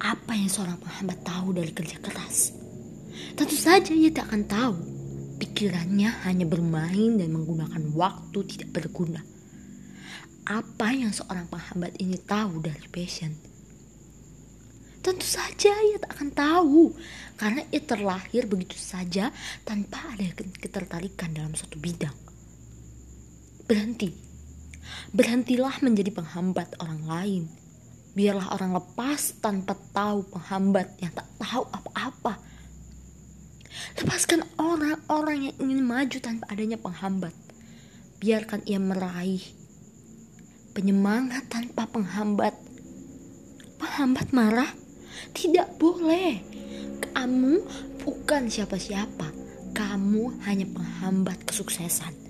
Apa yang seorang penghambat tahu dari kerja keras? Tentu saja ia tak akan tahu. Pikirannya hanya bermain dan menggunakan waktu tidak berguna. Apa yang seorang penghambat ini tahu dari passion? Tentu saja ia tak akan tahu karena ia terlahir begitu saja tanpa ada ketertarikan dalam suatu bidang. Berhenti. Berhentilah menjadi penghambat orang lain. Biarlah orang lepas tanpa tahu penghambat yang tak tahu apa-apa. Lepaskan orang-orang yang ingin maju tanpa adanya penghambat. Biarkan ia meraih penyemangat tanpa penghambat. Penghambat marah? Tidak boleh. Kamu bukan siapa-siapa. Kamu hanya penghambat kesuksesan.